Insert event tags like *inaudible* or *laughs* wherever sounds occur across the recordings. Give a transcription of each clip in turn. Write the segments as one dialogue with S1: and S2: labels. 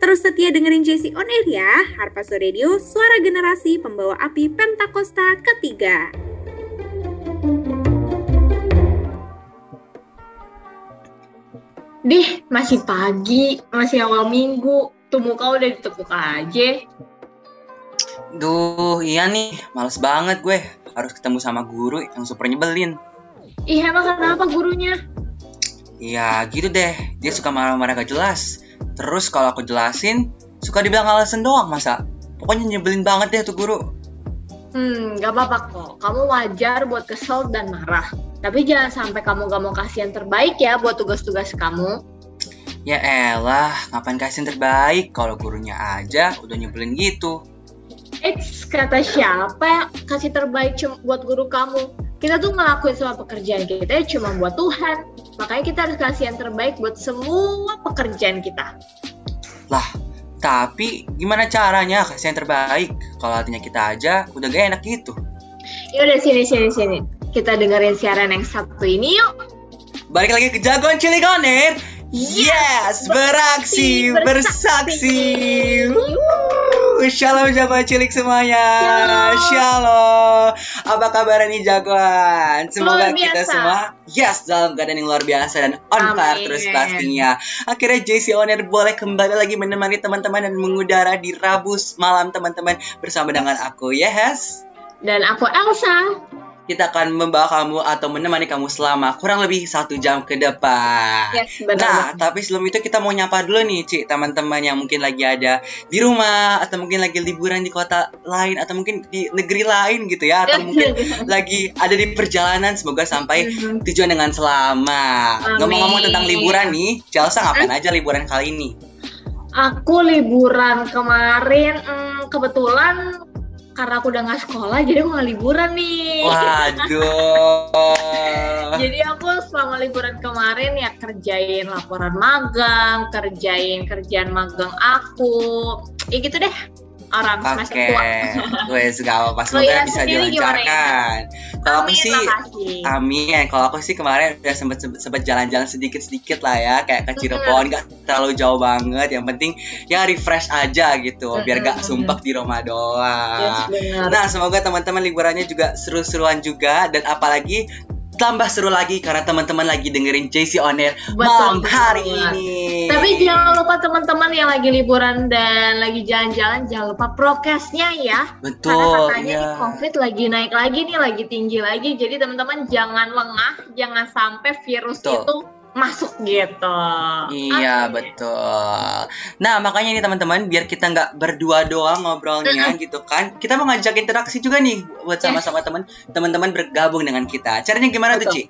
S1: Terus setia dengerin JC On Air ya, Harpazo Radio, suara generasi pembawa api Pentakosta ketiga.
S2: Dih, masih pagi, masih awal minggu, tuh muka udah ditekuk aja.
S3: Duh, iya nih, males banget gue. Harus ketemu sama guru yang super nyebelin.
S2: Ih, emang kenapa gurunya?
S3: Ya gitu deh, dia suka marah-marah gak jelas. Terus kalau aku jelasin, suka dibilang alasan doang masa. Pokoknya nyebelin banget deh tuh guru.
S2: Hmm, gak apa-apa kok. Kamu wajar buat kesel dan marah. Tapi jangan sampai kamu gak mau kasih yang terbaik ya buat tugas-tugas kamu.
S3: Ya elah, ngapain kasih yang terbaik kalau gurunya aja udah nyebelin gitu.
S2: Eits, kata siapa kasih terbaik cuma buat guru kamu? Kita tuh ngelakuin semua pekerjaan kita cuma buat Tuhan. Makanya kita harus kasih yang terbaik buat semua pekerjaan kita.
S3: Lah, tapi gimana caranya kasih yang terbaik? Kalau hatinya kita aja udah gak enak gitu.
S2: Yaudah sini sini sini. Kita dengerin siaran yang satu ini yuk.
S3: Balik lagi ke jagoan Cilikoner. Yes, beraksi, bersaksi. Wuh, Shalom jagoan cilik semuanya.
S2: Shalom.
S3: Shalom. Apa kabar nih jagoan? Semoga kita semua yes dalam keadaan yang luar biasa dan on fire
S2: Amin.
S3: terus pastinya. Akhirnya JC Owner boleh kembali lagi menemani teman-teman dan mengudara di Rabu malam teman-teman bersama dengan aku. Yes.
S2: Dan aku Elsa.
S3: Kita akan membawa kamu atau menemani kamu selama kurang lebih satu jam ke depan.
S2: Yes, benar.
S3: Nah, tapi sebelum itu kita mau nyapa dulu nih, Ci, teman-teman yang mungkin lagi ada di rumah atau mungkin lagi liburan di kota lain atau mungkin di negeri lain gitu ya, atau *laughs* mungkin lagi ada di perjalanan semoga sampai
S2: Mhm.
S3: tujuan dengan selamat. Ngomong-ngomong tentang liburan nih, Chelsea ngapain aja liburan kali ini?
S2: Aku liburan kemarin, hmm, kebetulan karena aku udah nggak sekolah, jadi aku nggak liburan nih.
S3: Waduh. *laughs*
S2: Jadi aku selama liburan kemarin ya kerjain laporan magang, kerjain kerjaan magang aku, ya gitu deh. Orang semester
S3: Oke,
S2: tua. *laughs*
S3: wes gak apa-apa. Semoga
S2: Ira
S3: bisa dilancarkan. Kalau aku sih. Amin. Kalau aku sih kemarin udah sempet sempet jalan-jalan sedikit-sedikit lah ya, kayak ke Cirebon, nggak terlalu jauh banget. Yang penting ya refresh aja gitu, biar gak sumpah di rumah
S2: Yes,
S3: doang.
S2: benar.
S3: Nah, semoga teman-teman liburannya juga seru-seruan juga dan apalagi tambah seru lagi karena teman-teman lagi dengerin JC On Air
S2: Betul
S3: malam hari ini.
S2: Tapi jangan lupa teman-teman yang lagi liburan dan lagi jalan-jalan jangan lupa prokesnya ya. Karena
S3: betul,
S2: katanya
S3: ya.
S2: COVID lagi naik lagi nih, lagi tinggi lagi. Jadi teman-teman jangan lengah, jangan sampai virus
S3: Betul.
S2: itu masuk gitu.
S3: Iya
S2: Oke.
S3: betul. Nah makanya nih teman-teman biar kita nggak berdua doang ngobrolnya gitu kan, kita mau ngajak interaksi juga nih buat
S2: Yes.
S3: sama-sama teman teman-teman bergabung dengan kita. Caranya gimana tuh
S2: Betul.
S3: Ci?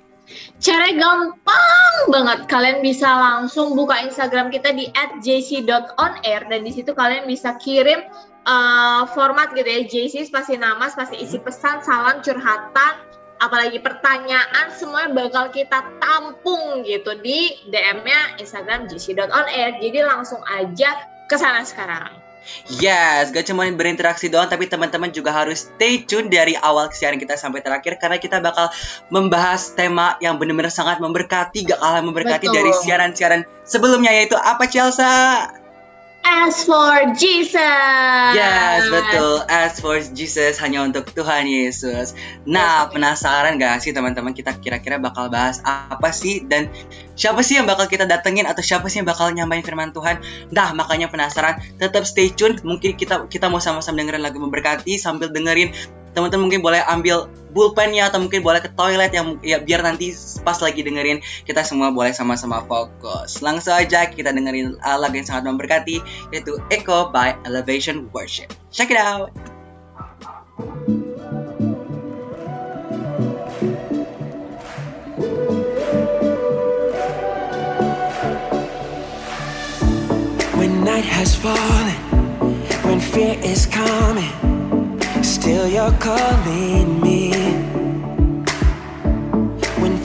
S2: Caranya gampang banget. Kalian bisa langsung buka Instagram kita di @jc.onair dan di situ kalian bisa kirim uh, format gitu ya. JC spasi nama, spasi isi pesan, salam, curhatan, apalagi pertanyaan semuanya bakal kita tampung gitu di DM-nya Instagram jc.onair. Jadi langsung aja ke sana sekarang.
S3: Yes, gak cuma berinteraksi doang, tapi teman-teman juga harus stay tune dari awal siaran kita sampai terakhir karena kita bakal membahas tema yang benar-benar sangat memberkati, gak kalah memberkati
S2: Betul.
S3: dari siaran-siaran sebelumnya yaitu apa Chelsea?
S2: As for Jesus.
S3: Yes, betul. As for Jesus hanya untuk Tuhan Yesus. Nah, penasaran gak sih teman-teman kita kira-kira bakal bahas apa sih dan siapa sih yang bakal kita datengin atau siapa sih yang bakal nyampein firman Tuhan? Nah, makanya penasaran, tetap stay tune. Mungkin kita kita mau sama-sama dengerin lagu memberkati sambil dengerin teman-teman mungkin boleh ambil pulpennya atau mungkin boleh ke toilet yang ya biar nanti pas lagi dengerin kita semua boleh sama-sama fokus. Langsung aja kita dengerin uh, lagu yang sangat memberkati yaitu Echo by Elevation Worship. Check it out.
S4: When night has fallen, when fear is coming, still you're calling me.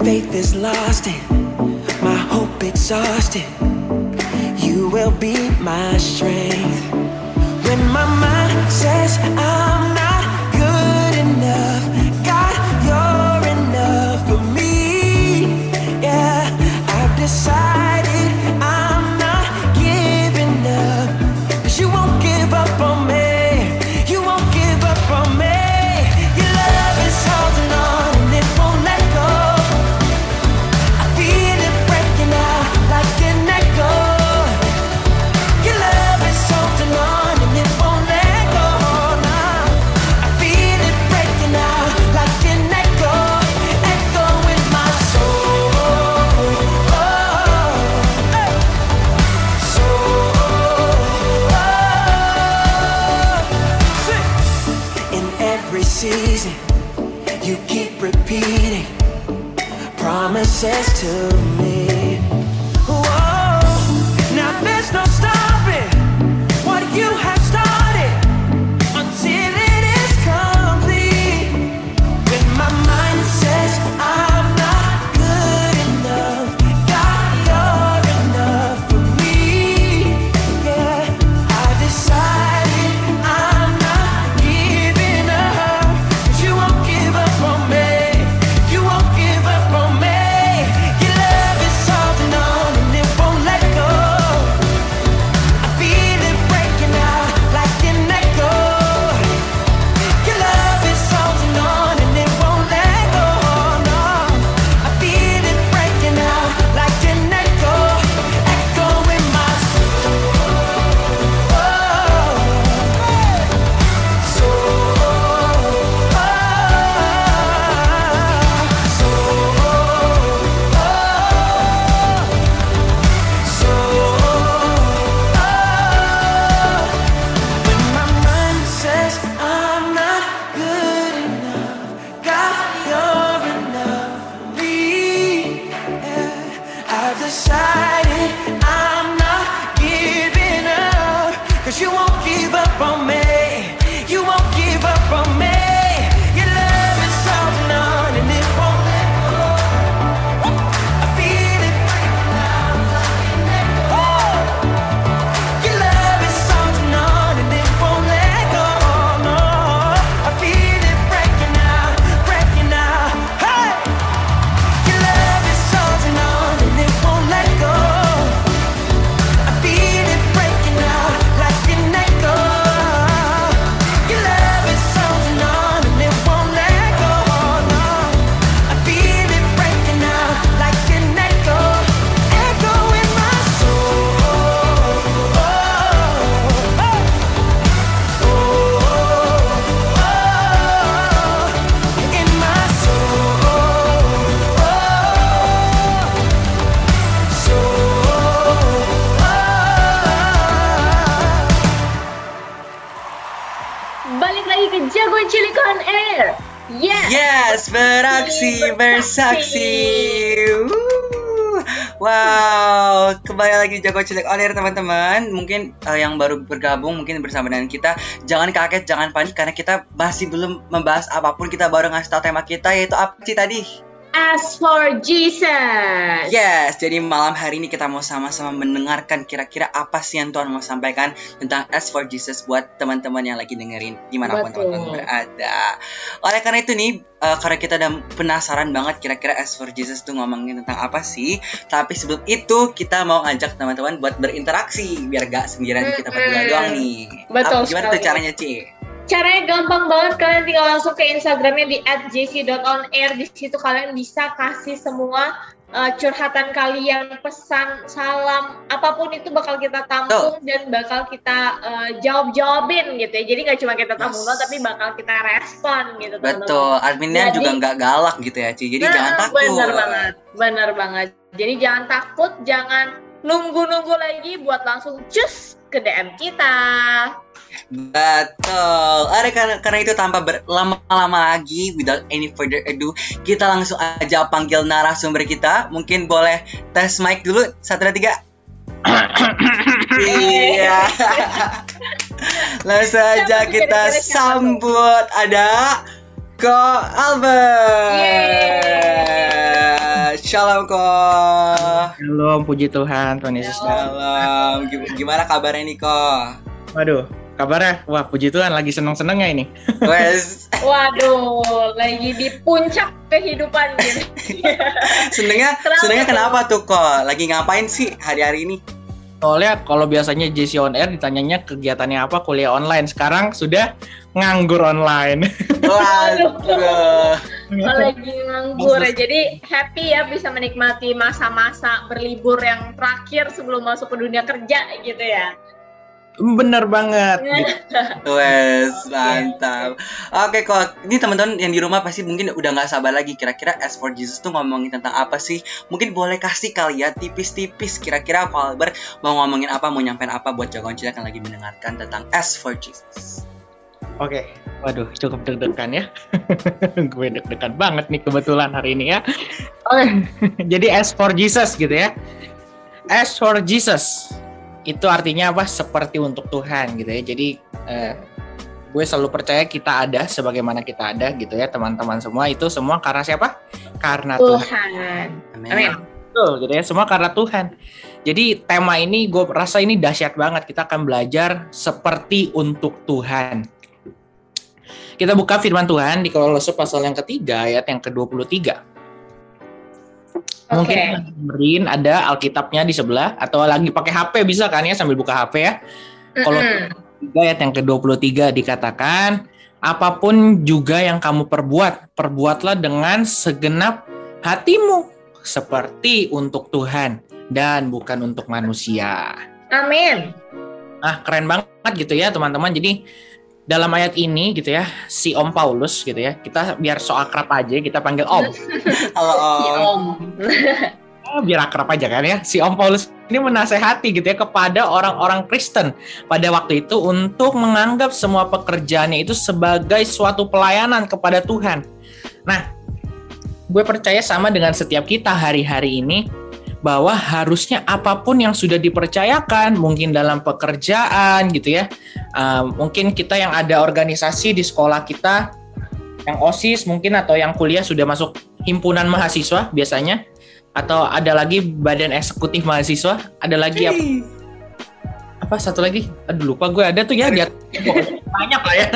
S4: Faith is lost and my hope exhausted, you will be my strength. When my mind says I'm to
S3: kembali lagi Jago Cilik On Air teman-teman. Mungkin eh, yang baru bergabung mungkin bersama dengan kita, jangan kaget, jangan panik karena kita masih belum membahas apa pun. Kita baru ngasih tahu tema kita yaitu apa sih tadi?
S2: As for Jesus.
S3: Yes, jadi malam hari ini kita mau sama-sama mendengarkan kira-kira apa sih yang Tuhan mau sampaikan tentang As for Jesus buat teman-teman yang lagi dengerin di
S2: mana pun
S3: teman-teman berada. Oleh karena itu nih, eh, karena kita udah penasaran banget kira-kira As for Jesus tuh ngomongin tentang apa sih. Tapi sebelum itu kita mau ngajak teman-teman buat berinteraksi biar gak sendirian kita berdua doang nih.
S2: Betul
S3: Apa- Gimana tuh caranya Ci?
S2: Caranya gampang banget, kalian tinggal langsung ke Instagramnya di @jc.onair. Di situ kalian bisa kasih semua uh, curhatan kalian, pesan, salam, apa pun itu bakal kita tampung dan bakal kita uh, jawab-jawabin gitu ya. Jadi nggak cuma kita tampung
S3: Yes.
S2: doang, tapi bakal kita respon gitu.
S3: Betul, adminnya
S2: Jadi-
S3: juga nggak galak gitu ya Ci. Jadi
S2: Nah,
S3: jangan takut.
S2: Bener banget, bener banget. Jadi jangan takut, jangan nunggu-nunggu lagi buat langsung cus ke DM kita.
S3: Betul. Ada karena, karena itu tanpa berlama-lama lagi, without any further ado, kita langsung aja panggil narasumber kita. Mungkin boleh tes mic dulu, satu dua tiga. iya. Langsung aja kita sambut ada Ko Albert. Shalom Ko.
S5: Shalom, puji Tuhan, Tuhan Yesus.
S3: Shalom. Gim- Gimana kabarnya nih Ko?
S5: Waduh, kabarnya? Wah, puji Tuhan, lagi seneng-senengnya ini. *laughs*
S3: Wes,
S2: Waduh, lagi di puncak kehidupan gitu. *laughs*
S3: senengnya
S2: Kenapa
S3: senengnya
S2: tuh?
S3: kenapa tuh Ko? Lagi ngapain sih hari-hari ini?
S5: Soalnya kalau biasanya JC on air ditanyanya kegiatannya apa, kuliah online. Sekarang sudah nganggur online. *laughs*
S3: Waduh.
S2: Oh, lagi nganggur ya. Jadi happy ya bisa menikmati masa-masa berlibur yang terakhir sebelum masuk ke dunia kerja gitu ya.
S5: Bener banget. *laughs*
S3: Wes, mantap. Oke kok, ini teman-teman yang di rumah pasti mungkin udah nggak sabar lagi. Kira-kira S for Jesus tuh ngomongin tentang apa sih? Mungkin boleh kasih kali ya tipis-tipis. Kira-kira Albert mau ngomongin apa, mau nyampein apa buat jagoan cilik yang lagi mendengarkan tentang S for Jesus.
S5: Oke, waduh, cukup deg-degan ya. *laughs* Gue deg-degan banget nih kebetulan hari ini ya. Oke, *laughs* jadi as for Jesus gitu ya. As for Jesus itu artinya apa? Seperti untuk Tuhan gitu ya. Jadi eh, gue selalu percaya kita ada sebagaimana kita ada gitu ya teman-teman semua itu semua karena siapa? Karena Tuhan.
S2: Tuhan.
S3: Amin.
S2: Amin.
S5: Betul gitu ya, semua karena Tuhan. Jadi tema ini gue rasa ini dahsyat banget. Kita akan belajar seperti untuk Tuhan. Kita buka firman Tuhan di Kolose pasal yang ketiga ayat yang ke-23. Mungkin
S2: Oke.
S5: dengerin ada Alkitabnya di sebelah atau lagi pakai HP bisa kan ya sambil buka HP ya. Kalau
S2: Mm-mm.
S5: 3 ayat yang ke-23 dikatakan, apa pun juga yang kamu perbuat, perbuatlah dengan segenap hatimu seperti untuk Tuhan dan bukan untuk manusia.
S2: Amin.
S5: Nah, keren banget gitu ya, teman-teman. Jadi dalam ayat ini gitu ya, si Om Paulus gitu ya, kita biar so akrab aja kita panggil Om.
S3: Halo *laughs*
S2: Si
S3: Om.
S2: Om. *laughs*
S5: Oh, biar akrab aja kan ya. Si Om Paulus ini menasehati gitu ya kepada orang-orang Kristen pada waktu itu untuk menganggap semua pekerjaannya itu sebagai suatu pelayanan kepada Tuhan. Nah, gue percaya sama dengan setiap kita hari-hari ini bahwa harusnya apa pun yang sudah dipercayakan, mungkin dalam pekerjaan gitu ya, uh, mungkin kita yang ada organisasi di sekolah kita, yang OSIS mungkin atau yang kuliah sudah masuk himpunan mahasiswa biasanya, atau ada lagi badan eksekutif mahasiswa, ada lagi apa, apa satu lagi? Aduh lupa gue ada tuh ya dia *laughs* banyak lah ya.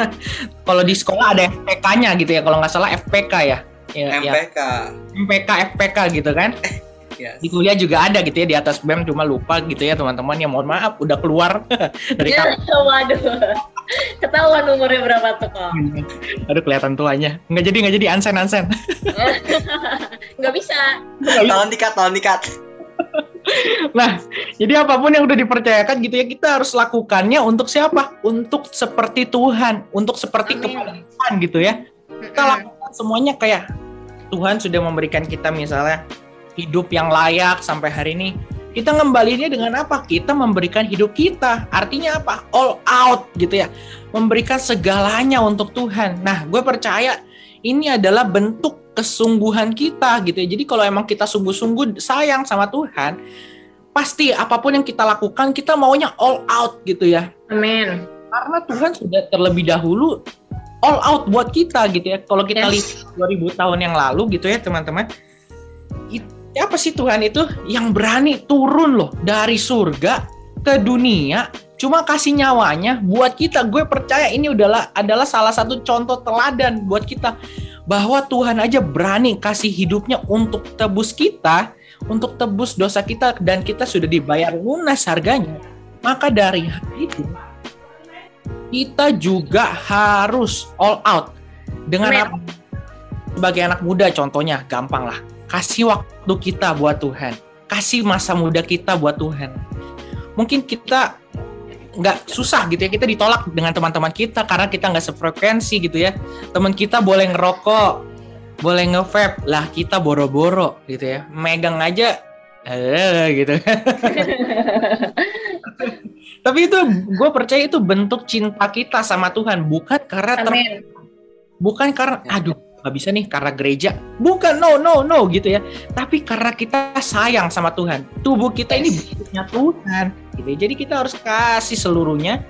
S5: Kalau di sekolah ada FPK-nya gitu ya, kalau nggak salah FPK ya. Ya, ya.
S3: MPK.
S5: MPK FPK gitu kan. *laughs*
S3: Yes.
S5: Di kuliah juga ada gitu ya di atas BEM cuma lupa gitu ya teman-teman ya mohon maaf udah keluar *laughs* dari
S2: Ya,
S5: kampus.
S2: waduh. Ketahuan umurnya berapa tuh kok?
S5: Aduh kelihatan tuanya. Nggak jadi nggak jadi ansen ansen. *laughs*
S2: Nggak bisa.
S3: Tolong dikat, tolong dikat. *laughs*
S5: Nah, jadi apa pun yang udah dipercayakan gitu ya, kita harus lakukannya untuk siapa? Untuk seperti Tuhan, untuk seperti
S2: Amin.
S5: kepada Tuhan gitu ya. Kita lakukan semuanya kayak Tuhan sudah memberikan kita misalnya hidup yang layak sampai hari ini. Kita ngembalinya dengan apa? Kita memberikan hidup kita. Artinya apa? All out gitu ya. Memberikan segalanya untuk Tuhan. Nah, gue percaya ini adalah bentuk kesungguhan kita gitu ya. Jadi kalau emang kita sungguh-sungguh sayang sama Tuhan, pasti apa pun yang kita lakukan kita maunya all out gitu ya.
S2: Amin.
S5: Karena Tuhan sudah terlebih dahulu all out buat kita gitu ya. Kalau kita
S2: Yes.
S5: lihat 2000 tahun yang lalu gitu ya, teman-teman. it- Apa sih Tuhan itu yang berani turun loh dari surga ke dunia cuma kasih nyawanya buat kita. Gue percaya ini adalah adalah salah satu contoh teladan buat kita bahwa Tuhan aja berani kasih hidupnya untuk tebus kita, untuk tebus dosa kita dan kita sudah dibayar lunas harganya. Maka dari itu kita juga harus all out dengan apa? Sebagai anak muda contohnya gampang lah. Kasih waktu kita buat Tuhan. Kasih masa muda kita buat Tuhan. Mungkin kita nggak susah gitu ya. Kita ditolak dengan teman-teman kita karena kita nggak sefrekuensi gitu ya. Teman kita boleh ngerokok boleh nge-vape. Lah kita boro-boro gitu ya. Megang aja eh gitu. *laughs* Tapi itu gue percaya itu bentuk cinta kita sama Tuhan. Bukan karena ter- bukan karena aduh nggak bisa nih karena gereja bukan no no no gitu ya tapi karena kita sayang sama Tuhan tubuh kita ini bentuknya Tuhan gitu ya. jadi kita harus kasih seluruhnya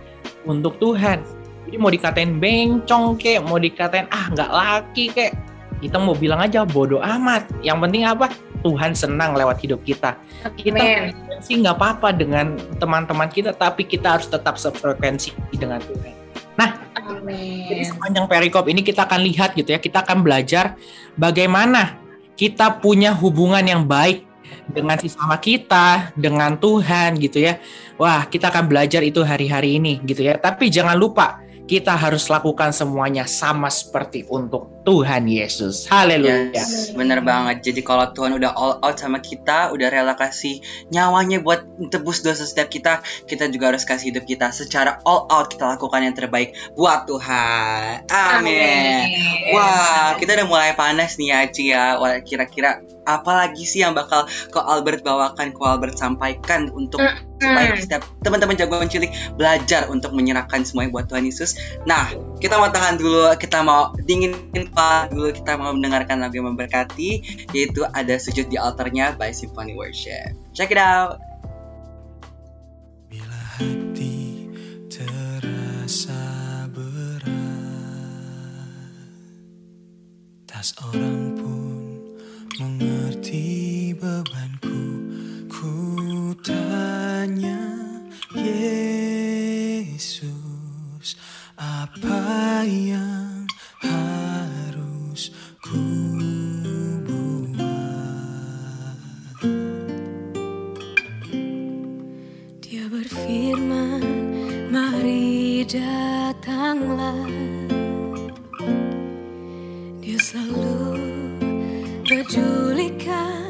S5: untuk Tuhan. Jadi mau dikatain bencong kek, mau dikatain ah nggak laki kek, kita mau bilang aja bodoh amat. Yang penting apa? Tuhan senang lewat hidup kita. Kita sih nggak apa-apa dengan teman-teman kita, tapi kita harus tetap sefrekuensi dengan Tuhan. Jadi
S2: Amin.
S5: sepanjang perikop ini kita akan lihat gitu ya, kita akan belajar bagaimana kita punya hubungan yang baik dengan sesama kita, dengan Tuhan gitu ya. Wah, kita akan belajar itu hari-hari ini gitu ya. Tapi jangan lupa kita harus lakukan semuanya sama seperti untuk Tuhan Yesus. Haleluya.
S3: Yes, bener banget. Jadi kalau Tuhan udah all out sama kita, udah rela kasih nyawanya buat tebus dosa setiap kita, kita juga harus kasih hidup kita secara all out kita lakukan yang terbaik buat Tuhan. Amin. Wah, kita udah mulai panas nih ya, Ci ya. Kira-kira apa lagi sih yang bakal Ko Albert bawakan, Ko Albert sampaikan untuk supaya setiap teman-teman jagoan cilik belajar untuk menyerahkan semuanya buat Tuhan Yesus. Nah, kita mau tahan dulu, kita mau dingin Pak dulu, kita mau mendengarkan lagu yang memberkati, yaitu ada sujud di altarnya by Symphony Worship. Check it out.
S6: Bila hati terasa berat Tak seorang pun mengerti bebanku Ku tanya Yesus Apa yang harus ku buat
S7: Dia berfirman, mari datanglah. Dia selalu pedulikan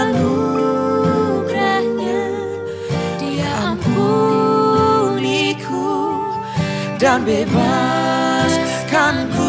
S6: anugerahnya. Dia ampuniku dan bebaskanku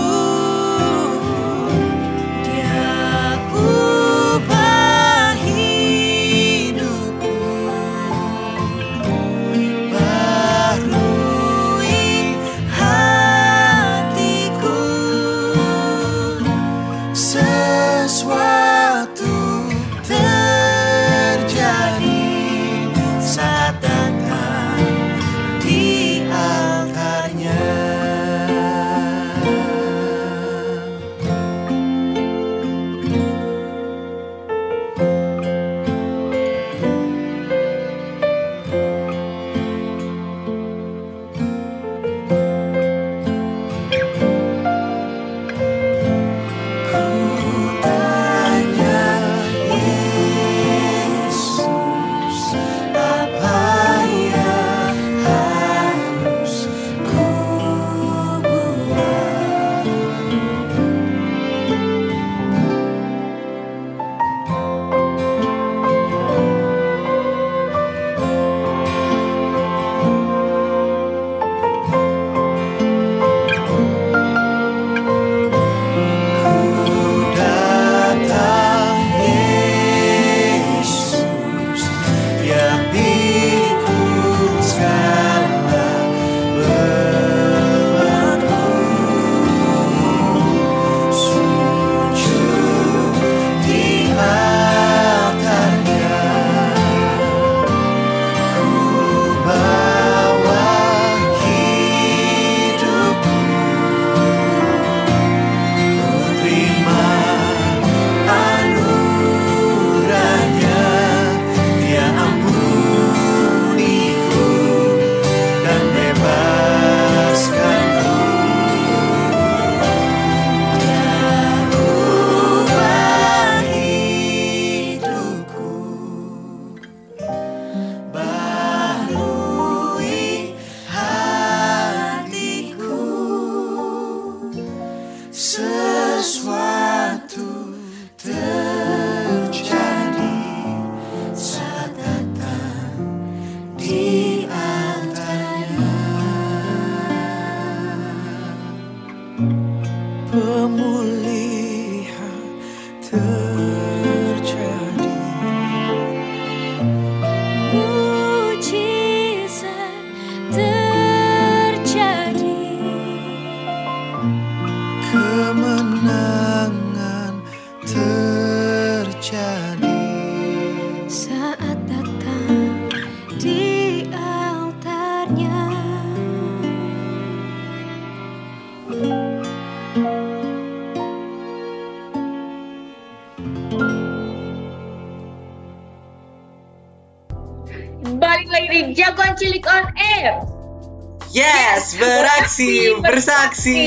S3: bersaksi.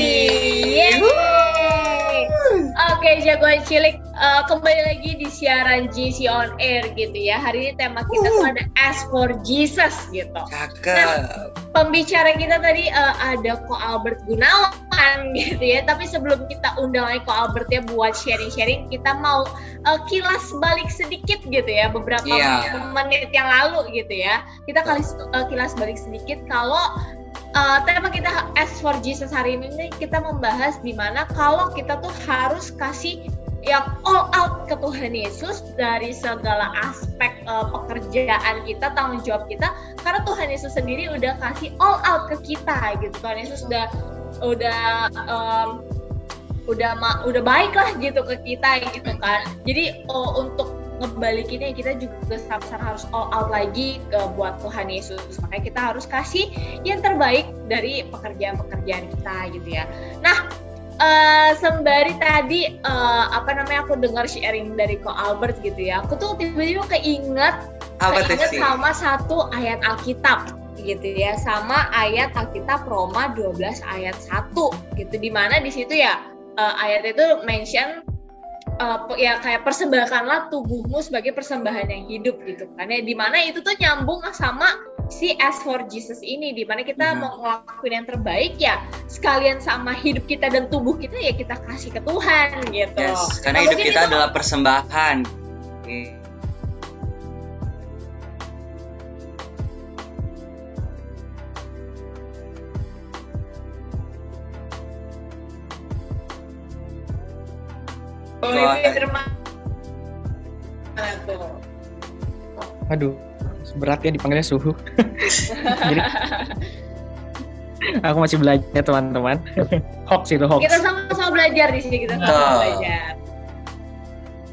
S2: Yeay. Oke, jagoan cilik eh, kembali lagi di siaran GC on Air gitu ya. Hari ini tema kita tuh ada Ask for Jesus gitu.
S3: Cakep.
S2: Pembicara kita tadi eh, ada Ko Albert Gunawan gitu ya. Tapi sebelum kita undang lagi Ko Albert ya buat sharing-sharing, kita mau eh, kilas balik sedikit gitu ya beberapa
S3: Iya.
S2: menit yang lalu gitu ya. Kita kali eh, kilas balik sedikit kalau Uh, tema kita As for Jesus hari ini kita membahas di mana kalau kita tuh harus kasih yang all out ke Tuhan Yesus dari segala aspek uh, pekerjaan kita, tanggung jawab kita, karena Tuhan Yesus sendiri udah kasih all out ke kita gitu. Tuhan Yesus udah udah um, udah udah baik lah gitu ke kita gitu kan. Jadi oh, untuk ngebalikinnya kita juga sama-sama harus all out lagi ke buat Tuhan Yesus. Makanya kita harus kasih yang terbaik dari pekerjaan-pekerjaan kita gitu ya. Nah, eh, sembari tadi eh, apa namanya aku dengar sharing dari Ko Albert gitu ya. Aku tuh tiba-tiba keinget
S3: Apa
S2: keinget
S3: sih?
S2: sama satu ayat Alkitab gitu ya sama ayat Alkitab Roma 12 ayat 1 gitu di mana di situ ya eh, ayat itu mention pe- ya kayak persembahkanlah tubuhmu sebagai persembahan yang hidup gitu kan ya di mana itu tuh nyambung sama si as for Jesus ini di mana kita
S3: Mhm.
S2: mau ngelakuin yang terbaik ya sekalian sama hidup kita dan tubuh kita ya kita kasih ke Tuhan gitu
S3: Yes,
S2: Nah,
S3: karena hidup
S2: mungkin
S3: kita
S2: itu-
S3: adalah persembahan.
S2: Mana tuh?
S5: Aduh, beratnya dipanggilnya suhu. *laughs* Jadi aku masih belajar teman-teman. hoax itu hoax.
S2: kita sama-sama belajar di sini kita sama-sama
S3: Betul.
S2: belajar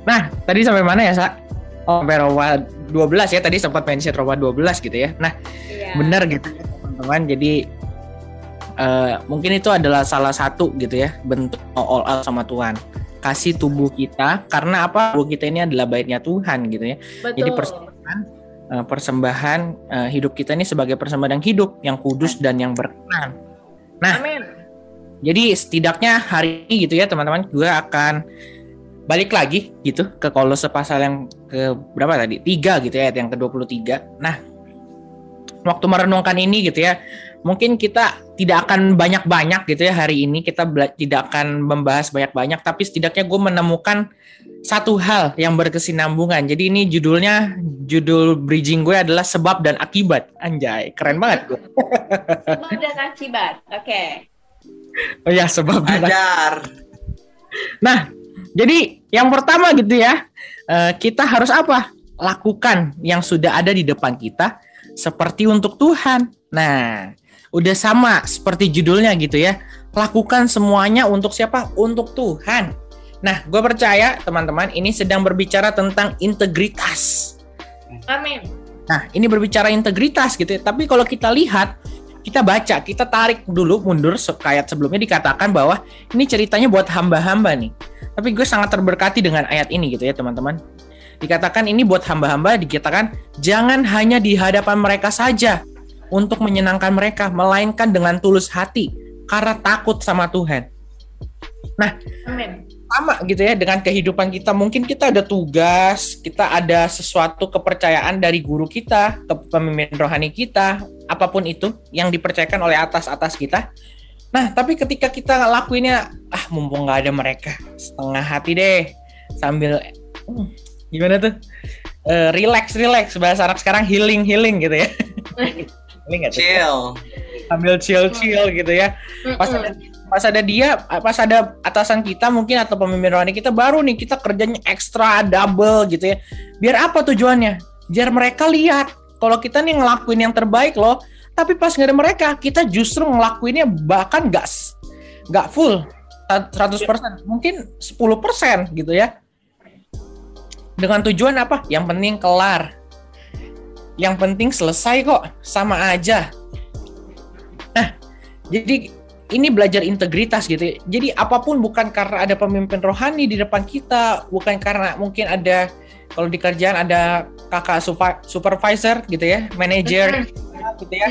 S5: Nah, tadi sampai mana ya, Sa? Oh, sampai Roma 12 ya. Tadi sempat mention Roma 12 gitu ya. Nah,
S2: Iya.
S5: benar gitu ya, teman-teman. Jadi eh, mungkin itu adalah salah satu gitu ya bentuk all out sama Tuhan. Kasih tubuh kita karena apa? Tubuh kita ini adalah baiknya Tuhan gitu ya.
S2: betul
S5: Jadi persembahan eh, persembahan eh, hidup kita ini sebagai persembahan hidup, yang kudus dan yang berkenan. Nah,
S2: amin
S5: Jadi setidaknya hari ini gitu ya teman-teman gue akan balik lagi gitu ke Kolose pasal yang ke berapa tadi? 3 gitu ya yang ke-23. Nah, waktu merenungkan ini gitu ya, mungkin kita tidak akan banyak-banyak gitu ya hari ini kita tidak akan membahas banyak-banyak tapi setidaknya gue menemukan satu hal yang berkesinambungan. Jadi ini judulnya judul bridging gue adalah sebab dan akibat. Anjay, keren banget gue.
S2: sebab dan akibat oke
S5: Oh ya, sebab dan
S3: Ajar.
S5: Nah, jadi yang pertama gitu ya, eh, kita harus apa? Lakukan yang sudah ada di depan kita seperti untuk Tuhan. Nah, udah sama seperti judulnya gitu ya. Lakukan semuanya untuk siapa? Untuk Tuhan. Nah, gue percaya teman-teman ini sedang berbicara tentang integritas.
S2: amin
S5: Nah, ini berbicara integritas gitu ya. Tapi kalau kita lihat, kita baca, kita tarik dulu mundur kayak sebelumnya dikatakan bahwa ini ceritanya buat hamba-hamba nih. Tapi gue sangat terberkati dengan ayat ini gitu ya teman-teman. Dikatakan ini buat hamba-hamba, dikatakan jangan hanya di hadapan mereka saja untuk menyenangkan mereka, melainkan dengan tulus hati karena takut sama Tuhan.
S2: Amin.
S5: sama gitu ya dengan kehidupan kita. Mungkin kita ada tugas kita ada sesuatu kepercayaan dari guru kita ke pemimpin rohani kita apa pun itu yang dipercayakan oleh atas atas kita. Nah tapi ketika kita lakuinnya ah mumpung nggak ada mereka setengah hati deh sambil hmm, gimana tuh? Eh, relax relax. Bahasa anak sekarang healing healing gitu ya *laughs* nggak tuh?
S3: Chill.
S5: sambil chill chill gitu ya. Pas ada, pas ada dia pas ada atasan kita mungkin atau pemimpin rohani kita baru nih kita kerjanya ekstra double gitu ya. Biar apa tujuannya? Biar mereka lihat kalau kita nih ngelakuin yang terbaik loh. Tapi pas nggak ada mereka kita justru ngelakuinnya bahkan nggak s- nggak full. 100% mungkin 10% gitu ya. Dengan tujuan apa? Yang penting kelar yang penting selesai kok sama aja nah jadi ini belajar integritas gitu. ya. Jadi apa pun bukan karena ada pemimpin rohani di depan kita, bukan karena mungkin ada kalau di kerjaan ada kakak supervisor gitu ya, manager gitu ya.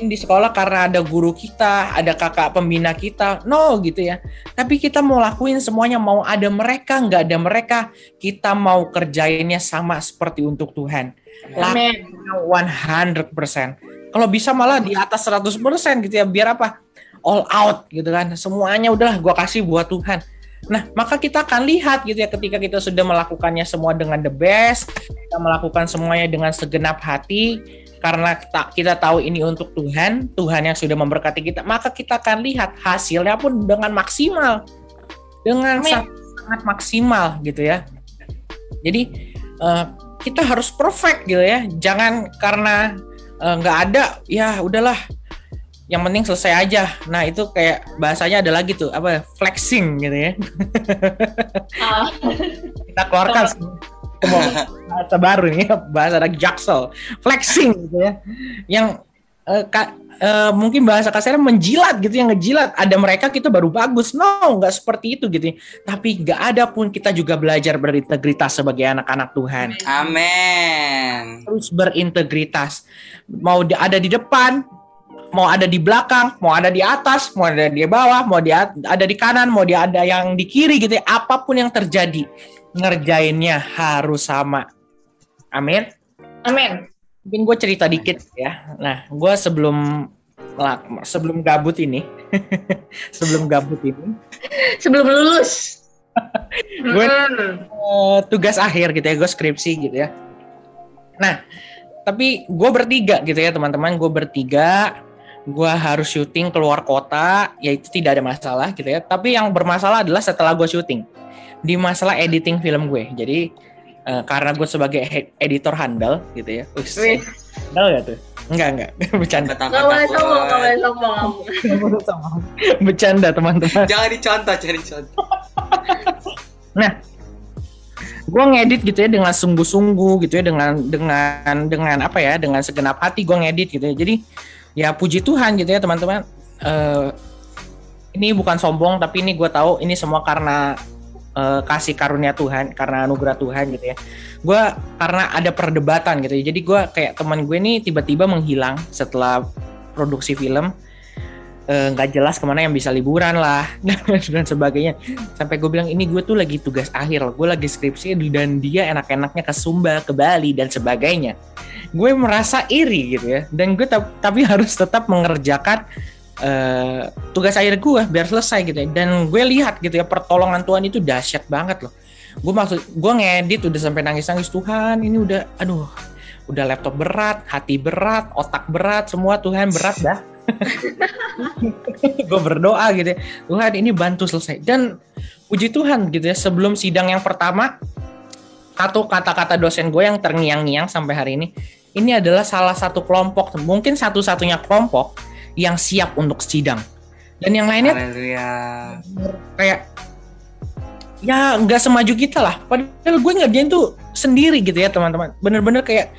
S5: Mungkin di sekolah karena ada guru kita, ada kakak pembina kita, no gitu ya. Tapi kita mau lakuin semuanya, mau ada mereka, nggak ada mereka, kita mau kerjainnya sama seperti untuk Tuhan.
S2: Amin.
S5: Lakukan 100%. Kalau bisa malah di atas 100% gitu ya, biar apa? all out gitu kan semuanya udahlah gua kasih buat Tuhan nah maka kita akan lihat gitu ya ketika kita sudah melakukannya semua dengan the best kita melakukan semuanya dengan segenap hati karena kita, kita tahu ini untuk Tuhan Tuhan yang sudah memberkati kita maka kita akan lihat hasilnya pun dengan maksimal. Dengan sangat, sangat maksimal gitu ya. Jadi eh, kita harus perfect gitu ya. Jangan karena eh, nggak ada ya udahlah. Yang penting selesai aja. Nah itu kayak bahasanya ada lagi tuh apa flexing gitu ya.
S2: Ah, *laughs*
S5: Kita keluarkan bahasa baru nih bahasa anak jaksel flexing gitu ya. Yang eh, ka- eh, mungkin bahasa kasarnya menjilat gitu yang ngejilat. Ada mereka kita baru bagus. No, nggak seperti itu gitu. Tapi nggak ada pun kita juga belajar berintegritas sebagai anak-anak Tuhan.
S3: Amin.
S5: Terus berintegritas. Mau ada di depan, mau ada di belakang, mau ada di atas, mau ada di bawah, mau di ada di kanan, mau di ada yang di kiri gitu ya. Apa pun yang terjadi, ngerjainnya harus sama. Amin.
S2: Amin.
S5: Mungkin gue cerita dikit ya. Nah, gue sebelum sebelum gabut ini, *laughs* sebelum gabut ini,
S2: Sebelum lulus. *laughs*
S5: Gue- eh, tugas akhir gitu ya, gue skripsi gitu ya. Nah, tapi gue bertiga gitu ya teman-teman, gue bertiga, gue harus syuting keluar kota, ya itu tidak ada masalah gitu ya. Tapi yang bermasalah adalah setelah gue syuting, di masalah editing film gue. Jadi eh, karena gue sebagai editor handal gitu ya, Ush,
S2: Wih,
S5: handal gak tuh? Enggak enggak, *laughs* bercanda,
S2: Gak boleh sombong, gak boleh sombong.
S5: bercanda teman-teman.
S3: Jangan dicontoh, jangan dicontoh. *laughs*
S5: Nah, gue ngedit gitu ya dengan sungguh-sungguh gitu ya dengan dengan dengan apa ya dengan segenap hati gue ngedit gitu ya. Jadi ya puji Tuhan gitu ya teman-teman. Eh, ini bukan sombong tapi ini gue tahu ini semua karena eh, kasih karunia Tuhan karena anugerah Tuhan gitu ya. Gue karena ada perdebatan gitu ya. Jadi gue kayak teman gue nih tiba-tiba menghilang setelah produksi film eh, nggak jelas ke mana yang bisa liburan lah *laughs* dan sebagainya sampai gue bilang ini gue tuh lagi tugas akhir gue lagi skripsi dan dia enak-enaknya ke Sumba ke Bali dan sebagainya gue merasa iri gitu ya dan gue tap- tapi harus tetap mengerjakan eh, tugas akhir gue biar selesai gitu ya. Dan gue lihat gitu ya pertolongan Tuhan itu dahsyat banget loh. Gue maksud gue ngedit udah sampai nangis-nangis Tuhan ini udah aduh udah laptop berat hati berat otak berat semua Tuhan berat dah. *laughs* Gue berdoa gitu ya Tuhan ini bantu selesai. Dan puji Tuhan gitu ya sebelum sidang yang pertama satu kata-kata dosen gue yang terngiang-ngiang sampai hari ini ini adalah salah satu kelompok mungkin satu-satunya kelompok yang siap untuk sidang. Dan yang lainnya
S3: Haleluya.
S5: kayak ya nggak semaju kita lah. Padahal gue ngerjain tuh sendiri gitu ya teman-teman. Bener-bener kayak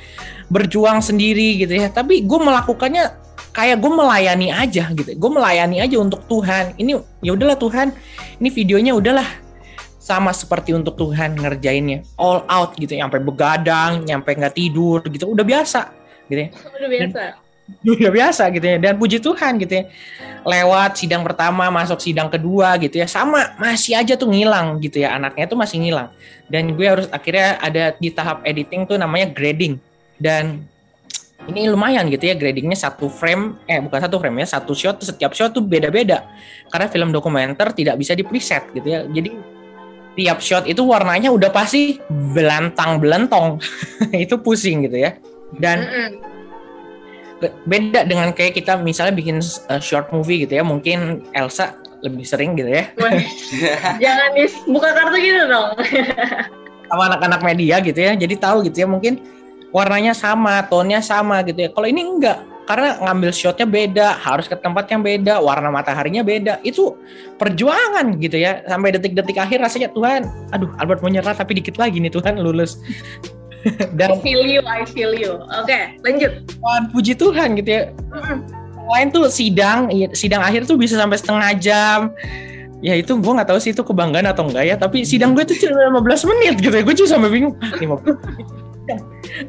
S5: berjuang sendiri gitu ya. Tapi gue melakukannya kayak gue melayani aja gitu. Gue melayani aja untuk Tuhan. Ini ya udahlah Tuhan. Ini videonya udahlah. Sama seperti untuk Tuhan ngerjainnya. All out gitu. Ya sampai begadang nyampe nggak tidur gitu. Udah biasa gitu ya.
S2: Udah biasa.
S5: Udah biasa gitu ya dan puji Tuhan gitu ya. Lewat sidang pertama masuk sidang kedua gitu ya sama masih aja tuh ngilang gitu ya anaknya tuh masih ngilang. Dan gue harus akhirnya ada di tahap editing tuh namanya grading. Dan ini lumayan gitu ya gradingnya satu frame eh bukan satu frame ya satu shot setiap shot tuh beda-beda. Karena film dokumenter tidak bisa di preset gitu ya jadi tiap shot itu warnanya udah pasti belantang belentong *laughs* itu pusing gitu ya. Dan
S2: Mm-mm.
S5: Be- beda dengan kayak kita misalnya bikin uh, short movie gitu ya mungkin Elsa lebih sering gitu ya. *laughs*
S2: Jangan dibuka kartu gitu dong.
S5: sama anak-anak media gitu ya jadi tahu gitu ya mungkin warnanya sama tonnya sama gitu ya. Kalau ini enggak karena ngambil shotnya beda harus ke tempat yang beda warna mataharinya beda. Itu perjuangan gitu ya sampai detik-detik akhir rasanya Tuhan aduh Albert mau nyerah tapi dikit lagi nih Tuhan lulus *laughs*
S2: I
S5: dan
S2: feel you, I feel you. Oke, lanjut.
S5: Tuhan, puji Tuhan gitu ya Yang lain tuh sidang iya, sidang akhir tuh bisa sampai setengah jam ya itu gue nggak tahu sih itu kebanggaan atau enggak ya tapi sidang gue tuh cuma 15 menit gitu ya gue juga sampai bingung ah, 15 menit.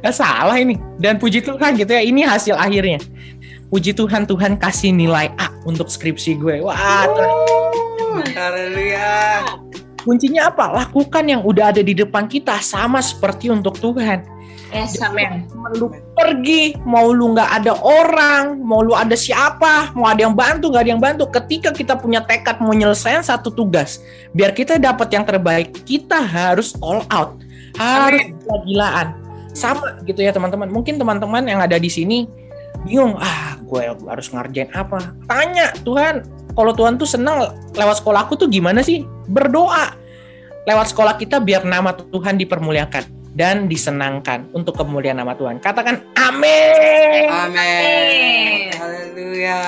S5: Nggak salah ini dan puji Tuhan gitu ya ini hasil akhirnya puji Tuhan Tuhan kasih nilai A untuk skripsi gue wah.
S3: Haleluya.
S5: Kuncinya apa lakukan yang udah ada di depan kita sama seperti untuk Tuhan
S2: Yes, amen.
S5: mau lu pergi, mau lu nggak ada orang, mau lu ada siapa, mau ada yang bantu, nggak ada yang bantu. Ketika kita punya tekad mau nyelesain satu tugas, biar kita dapat yang terbaik, kita harus all out, harus gila-gilaan. Sama gitu ya teman-teman. Mungkin teman-teman yang ada di sini bingung, ah gue harus ngerjain apa? Tanya Tuhan, kalau Tuhan tuh senang lewat sekolahku tuh gimana sih? Berdoa lewat sekolah kita biar nama Tuhan dipermuliakan dan disenangkan untuk kemuliaan nama Tuhan. Katakan amin.
S3: Amin. Haleluya.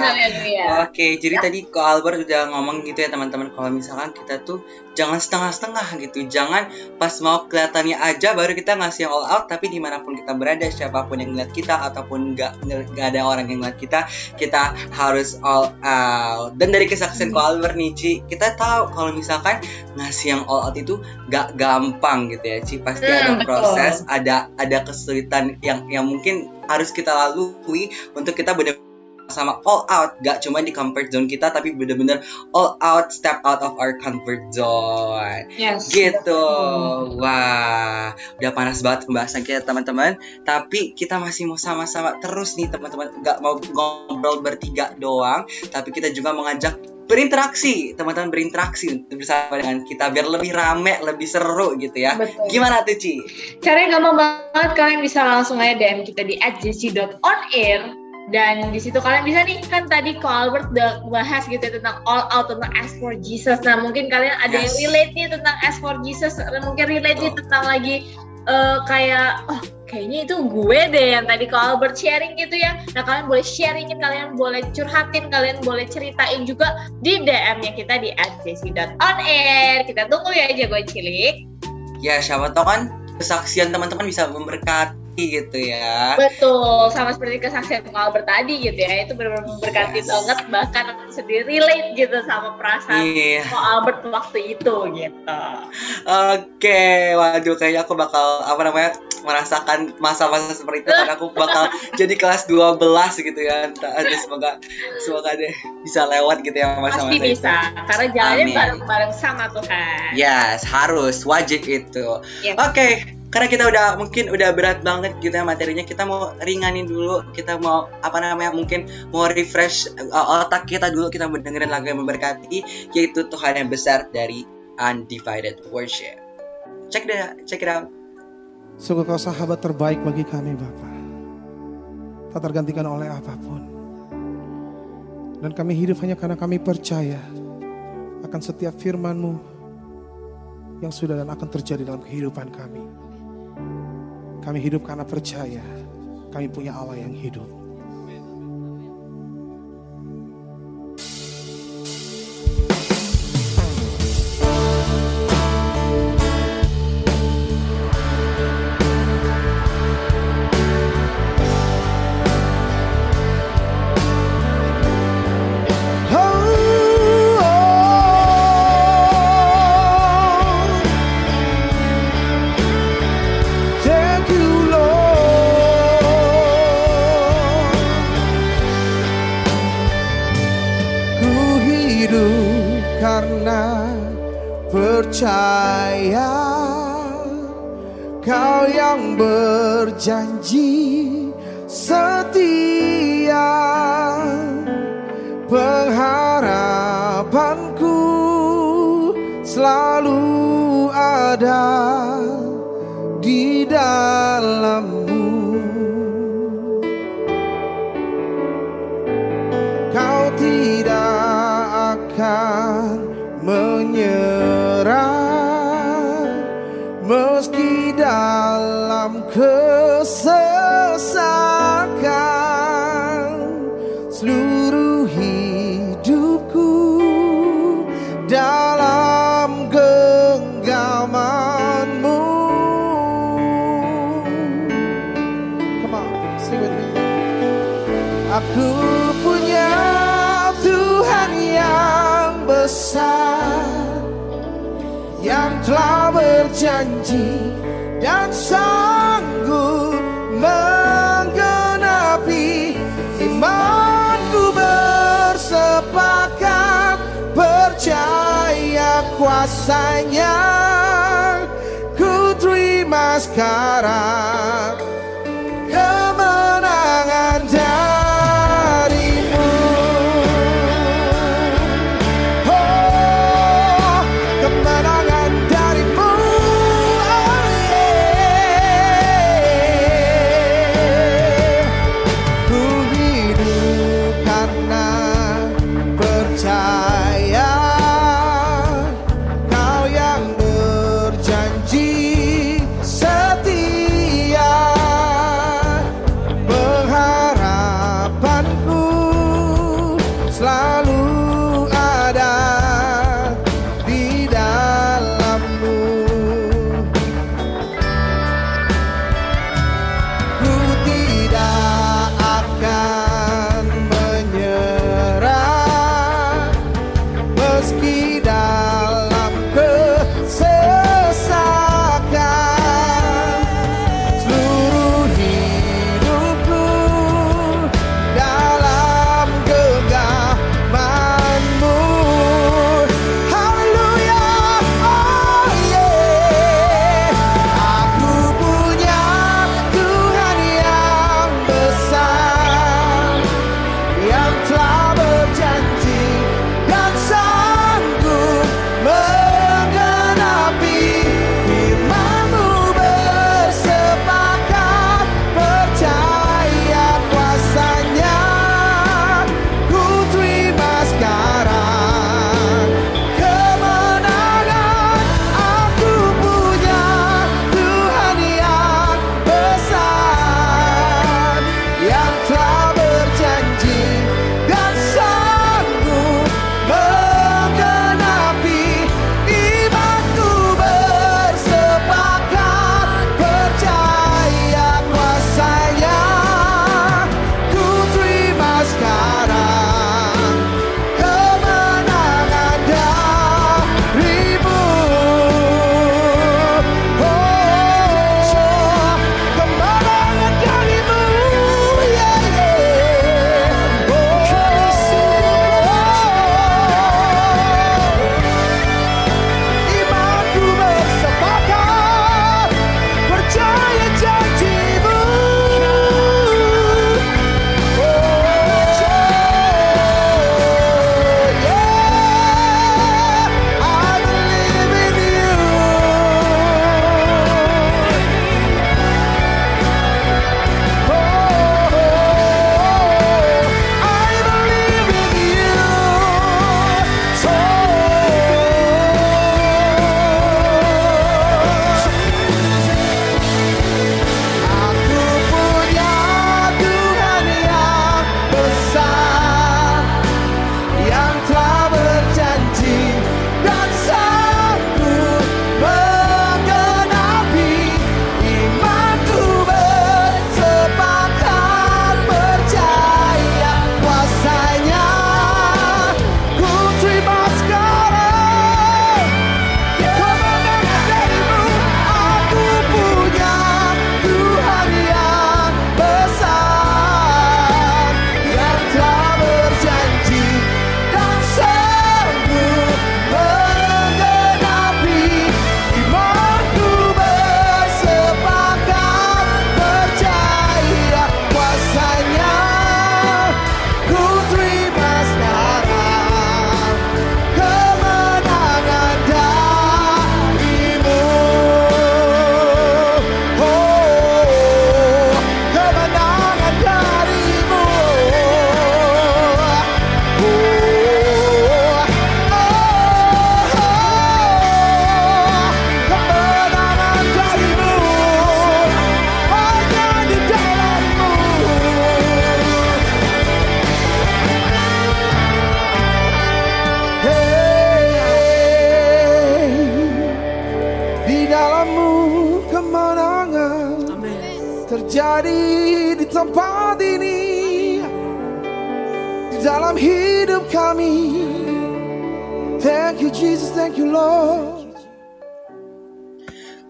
S2: Haleluya.
S3: Oke, jadi tadi Ko Albert udah ngomong gitu ya teman-teman kalau misalkan kita tuh jangan setengah-setengah gitu, jangan pas mau kelihatannya aja baru kita ngasih yang all out, tapi di mana pun kita berada, siapa pun yang ngeliat kita ataupun nggak nggak ada orang yang ngeliat kita, kita harus all out. Dan dari kesaksian Ko Albert nih, Ci, kita tahu kalau misalkan ngasih yang all out itu nggak gampang gitu ya, Ci. Pasti
S2: Hmm,
S3: ada
S2: betul.
S3: proses, ada ada kesulitan yang yang mungkin harus kita lalui untuk kita benar sama all out. Gak cuma di comfort zone kita tapi bener-bener all out step out of our comfort zone.
S2: Yes.
S3: gitu. Wah udah panas banget pembahasan kita teman-teman. Tapi kita masih mau sama-sama terus nih teman-teman. Nggak mau ngobrol bertiga doang tapi kita juga mengajak berinteraksi teman-teman berinteraksi bersama dengan kita biar lebih rame lebih seru gitu ya
S2: Betul.
S3: gimana tuh Ci?
S2: Caranya gampang banget kalian bisa langsung aja DM kita di @jc.onair dan di situ kalian bisa nih kan tadi ko Albert udah bahas gitu ya tentang all out tentang ask for Jesus. Nah mungkin kalian ada yang
S3: Yes.
S2: relate nih tentang ask for Jesus, mungkin relate nih tentang lagi eh, kayak oh kayaknya itu gue deh yang tadi ko Albert sharing gitu ya. Nah kalian boleh sharingin, kalian boleh curhatin, kalian boleh ceritain juga di DM-nya kita di @jc.onair. Kita tunggu ya jago cilik.
S3: ya siapa tahu kan kesaksian teman-teman bisa memberkati gitu ya
S2: Betul, sama seperti kesaksian Ko Albert tadi gitu ya, itu benar-benar memberkati
S3: Yes.
S2: banget, bahkan aku sendiri relate gitu sama perasaan
S3: Iya.
S2: Ko Albert waktu itu gitu.
S3: Oke, waduh kayaknya aku bakal apa namanya merasakan masa-masa seperti itu karena aku bakal *laughs* jadi kelas 12 gitu ya. Aduh, semoga semoga deh bisa lewat gitu ya masa-masa
S2: Pasti
S3: itu.
S2: bisa, karena jalannya bareng-bareng sama Tuhan.
S3: Yes, harus wajib itu.
S2: Yes.
S3: Oke, karena kita udah mungkin udah berat banget gitu ya materinya, kita mau ringanin dulu, kita mau apa namanya mungkin mau refresh uh, otak kita dulu, kita mau dengerin lagu yang memberkati, yaitu Tuhan yang besar dari Undivided Worship. Check it, check it out.
S8: Sungguh kau sahabat terbaik bagi kami Bapa. Tak tergantikan oleh apa pun. Dan kami hidup hanya karena kami percaya akan setiap firman-Mu yang sudah dan akan terjadi dalam kehidupan kami. Kami hidup karena percaya kami punya Allah yang hidup. Percaya Kau yang berjanji setia Pengharapanku selalu ada Janji dan sanggup menggenapi imanku bersepakat percaya kuasanya ku terima sekarang.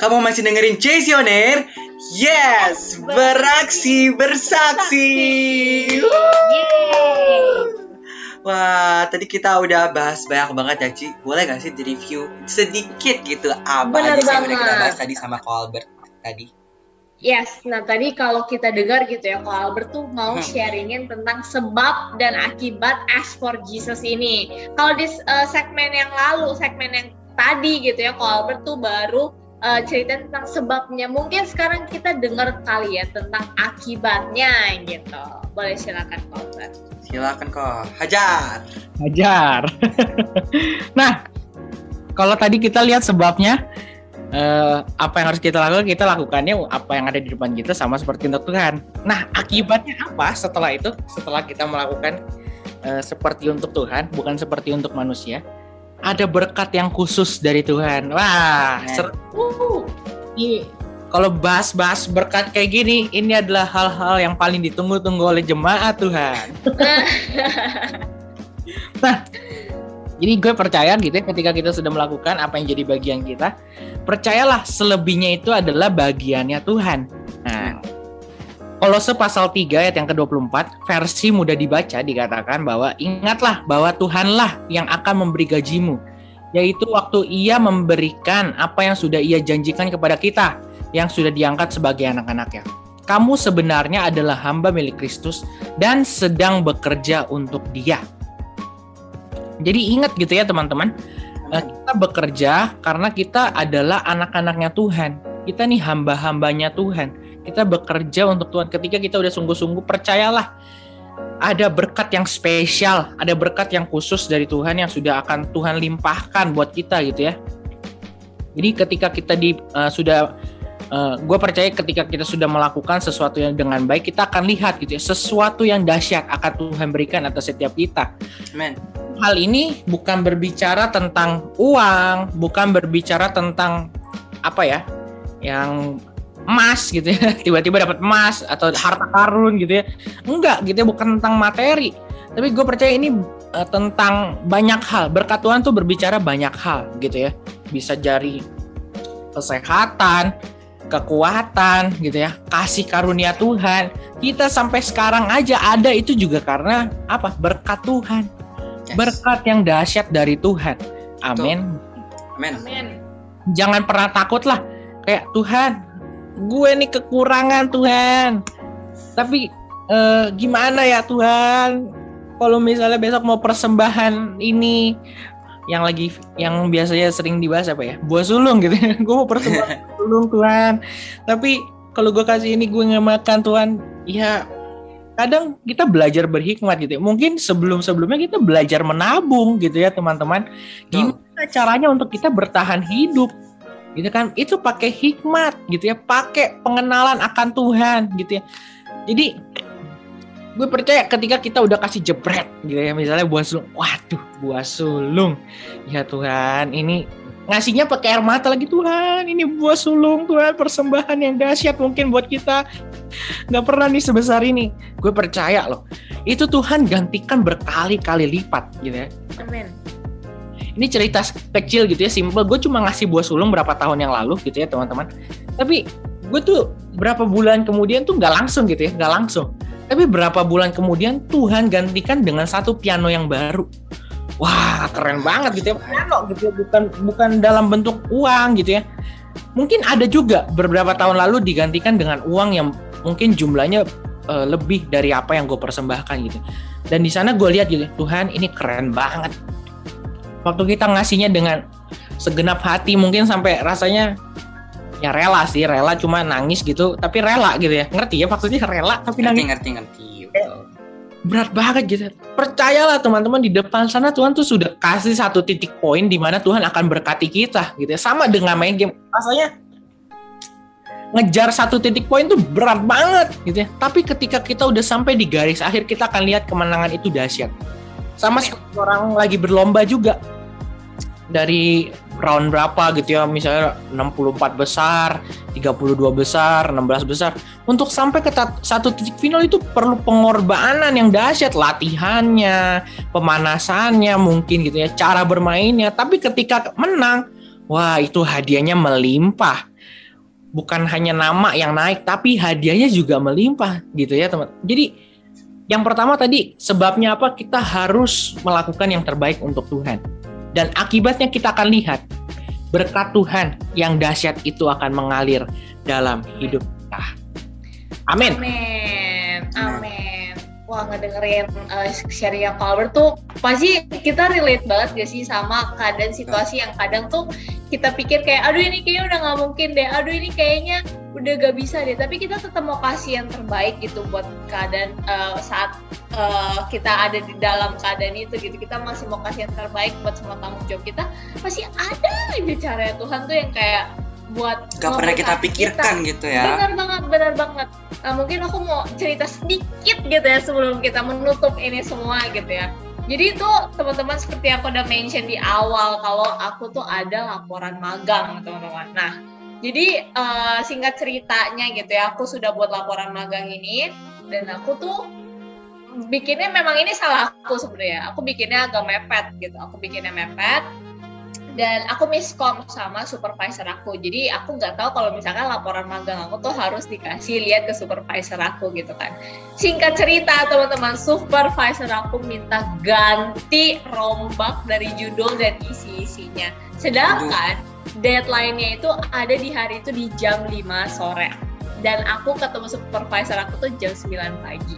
S3: Kamu masih dengerin Air? Yes, beraksi bersaksi. Wah, tadi kita udah bahas banyak banget ya, Ci. Boleh gak sih di-review sedikit gitu apa
S2: Bener
S3: aja sih yang udah kita bahas tadi sama Ko Albert tadi?
S2: Yes, nah tadi kalau kita dengar gitu ya, kalau Albert tuh mau
S3: Hmm.
S2: sharingin tentang sebab dan akibat As for Jesus ini. Kalau di uh, segmen yang lalu, segmen yang tadi gitu ya, kalau Albert tuh baru uh, cerita tentang sebabnya. Mungkin sekarang kita dengar kali ya tentang akibatnya gitu. Boleh silakan Albert.
S3: Silakan kok, hajar.
S5: Hajar. *laughs* nah, kalau tadi kita lihat sebabnya, eh, apa yang harus kita lakukan, kita lakukannya apa yang ada di depan kita sama seperti untuk Tuhan. Nah, akibatnya apa setelah itu? Setelah kita melakukan eh, seperti untuk Tuhan, bukan seperti untuk manusia, ada berkat yang khusus dari Tuhan. Wah, seru. Ini kalau bahas-bahas berkat kayak gini, ini adalah hal-hal yang paling ditunggu-tunggu oleh jemaat Tuhan. *laughs* Jadi gue percaya gitu ya ketika kita sudah melakukan apa yang jadi bagian kita, percayalah selebihnya itu adalah bagiannya Tuhan. Kolose pasal 3 ayat yang ke-24 versi mudah dibaca dikatakan bahwa ingatlah bahwa Tuhanlah yang akan memberi gajimu yaitu waktu ia memberikan apa yang sudah ia janjikan kepada kita yang sudah diangkat sebagai anak-anaknya. Kamu sebenarnya adalah hamba milik Kristus dan sedang bekerja untuk dia. Jadi ingat gitu ya teman-teman, eh, kita bekerja karena kita adalah anak-anaknya Tuhan. Kita nih hamba-hambanya Tuhan. Kita bekerja untuk Tuhan. Ketika kita udah sungguh-sungguh percayalah ada berkat yang spesial, ada berkat yang khusus dari Tuhan yang sudah akan Tuhan limpahkan buat kita gitu ya. Jadi ketika kita di eh, sudah gue percaya ketika kita sudah melakukan sesuatu yang dengan baik, kita akan lihat gitu ya sesuatu yang dahsyat akan Tuhan berikan atas setiap kita
S3: Amen.
S5: hal ini bukan berbicara tentang uang, bukan berbicara tentang apa ya, yang emas gitu ya, *laughs* tiba-tiba dapat emas atau harta karun gitu ya, enggak gitu ya, bukan tentang materi. Tapi gue percaya ini eh, tentang banyak hal. Berkat Tuhan tuh berbicara banyak hal gitu ya, bisa dari kesehatan, kekuatan gitu ya, kasih karunia Tuhan. Kita sampai sekarang aja ada itu juga karena apa? Berkat Tuhan
S3: Yes.
S5: berkat yang dahsyat dari Tuhan. Amin.
S2: Amin.
S5: Jangan pernah takut lah. Kayak Tuhan, gue nih kekurangan Tuhan. Tapi eh, gimana ya Tuhan? Kalau misalnya besok mau persembahan ini yang lagi yang biasanya sering dibahas apa ya? Buah sulung gitu. *laughs* gue mau persembahan *laughs* sulung Tuhan. Tapi kalau gue kasih ini gue nggak makan Tuhan, ya kadang kita belajar berhikmat gitu ya. Mungkin sebelum-sebelumnya kita belajar menabung gitu ya teman-teman. Gimana caranya untuk kita bertahan hidup? Gitu kan? Itu pakai hikmat gitu ya, pakai pengenalan akan Tuhan gitu ya. Jadi gue percaya ketika kita udah kasih jebret gitu ya misalnya buah sulung waduh buah sulung ya Tuhan ini ngasihnya pakai air mata lagi Tuhan ini buah sulung Tuhan persembahan yang dahsyat mungkin buat kita nggak pernah nih sebesar ini gue percaya loh itu Tuhan gantikan berkali-kali lipat gitu ya
S2: Amin.
S5: Ini cerita kecil gitu ya simple. Gue cuma ngasih buah sulung berapa tahun yang lalu gitu ya teman-teman. Tapi gue tuh berapa bulan kemudian tuh nggak langsung gitu ya nggak langsung. Tapi berapa bulan kemudian Tuhan gantikan dengan satu piano yang baru. Wah keren banget gitu ya. Piano gitu ya bukan bukan dalam bentuk uang gitu ya. Mungkin ada juga beberapa tahun lalu digantikan dengan uang yang mungkin jumlahnya eh, lebih dari apa yang gue persembahkan gitu. Dan di sana gue lihat gitu Tuhan ini keren banget waktu kita ngasihnya dengan segenap hati mungkin sampai rasanya ya rela sih rela cuma nangis gitu. Tapi rela gitu ya. Ngerti ya maksudnya rela tapi
S3: Ngerti
S5: nangis
S3: ngerti. Ngerti.
S5: Berat banget gitu. Percayalah teman-teman di depan sana Tuhan tuh sudah kasih satu titik poin di mana Tuhan akan berkati kita gitu ya. Sama dengan main game. Rasanya ngejar satu titik poin tuh berat banget gitu ya. Tapi ketika kita udah sampai di garis akhir kita akan lihat kemenangan itu dahsyat sama seperti orang lagi berlomba juga. Dari round berapa gitu ya misalnya 64 besar 32 besar 16 besar. Untuk sampai ke satu titik final itu perlu pengorbanan yang dahsyat. Latihannya pemanasannya mungkin gitu ya cara bermainnya. Tapi ketika menang wah itu hadiahnya melimpah. Bukan hanya nama yang naik tapi hadiahnya juga melimpah gitu ya teman jadi yang pertama tadi sebabnya apa kita harus melakukan yang terbaik untuk Tuhan dan akibatnya kita akan lihat berkat Tuhan yang dahsyat itu akan mengalir dalam hidup kita. Amin.
S2: Amin. Amin. Wah ngedengerin uh, sharing Pak Albert tuh pasti kita relate banget gak sih sama keadaan situasi yang kadang tuh kita pikir kayak aduh ini kayaknya udah nggak mungkin deh, aduh ini kayaknya udah gak bisa deh. Tapi kita tetap mau kasih yang terbaik gitu buat keadaan uh, saat uh, kita ada di dalam keadaan itu gitu. Kita masih mau kasih yang terbaik buat semua tanggung jawab kita. Pasti ada aja cara Tuhan tuh yang kayak buat
S3: Gak pernah kita pikirkan gitu ya.
S2: Benar banget, benar banget. Nah, mungkin aku mau cerita sedikit gitu ya sebelum kita menutup ini semua gitu ya. Jadi itu teman-teman seperti yang aku udah mention di awal kalau aku tuh ada laporan magang teman-teman. Nah, jadi eh, singkat ceritanya gitu ya, aku sudah buat laporan magang ini dan aku tuh bikinnya memang ini salah aku sebenarnya. Aku bikinnya agak mepet gitu. Aku bikinnya mepet dan aku miskom sama supervisor aku jadi aku nggak tahu kalau misalkan laporan magang aku tuh harus dikasih lihat ke supervisor aku gitu kan singkat cerita teman-teman supervisor aku minta ganti rombak dari judul dan isi-isinya sedangkan deadline-nya itu ada di hari itu di jam 5 sore. Dan aku ketemu supervisor aku tuh jam 9 pagi.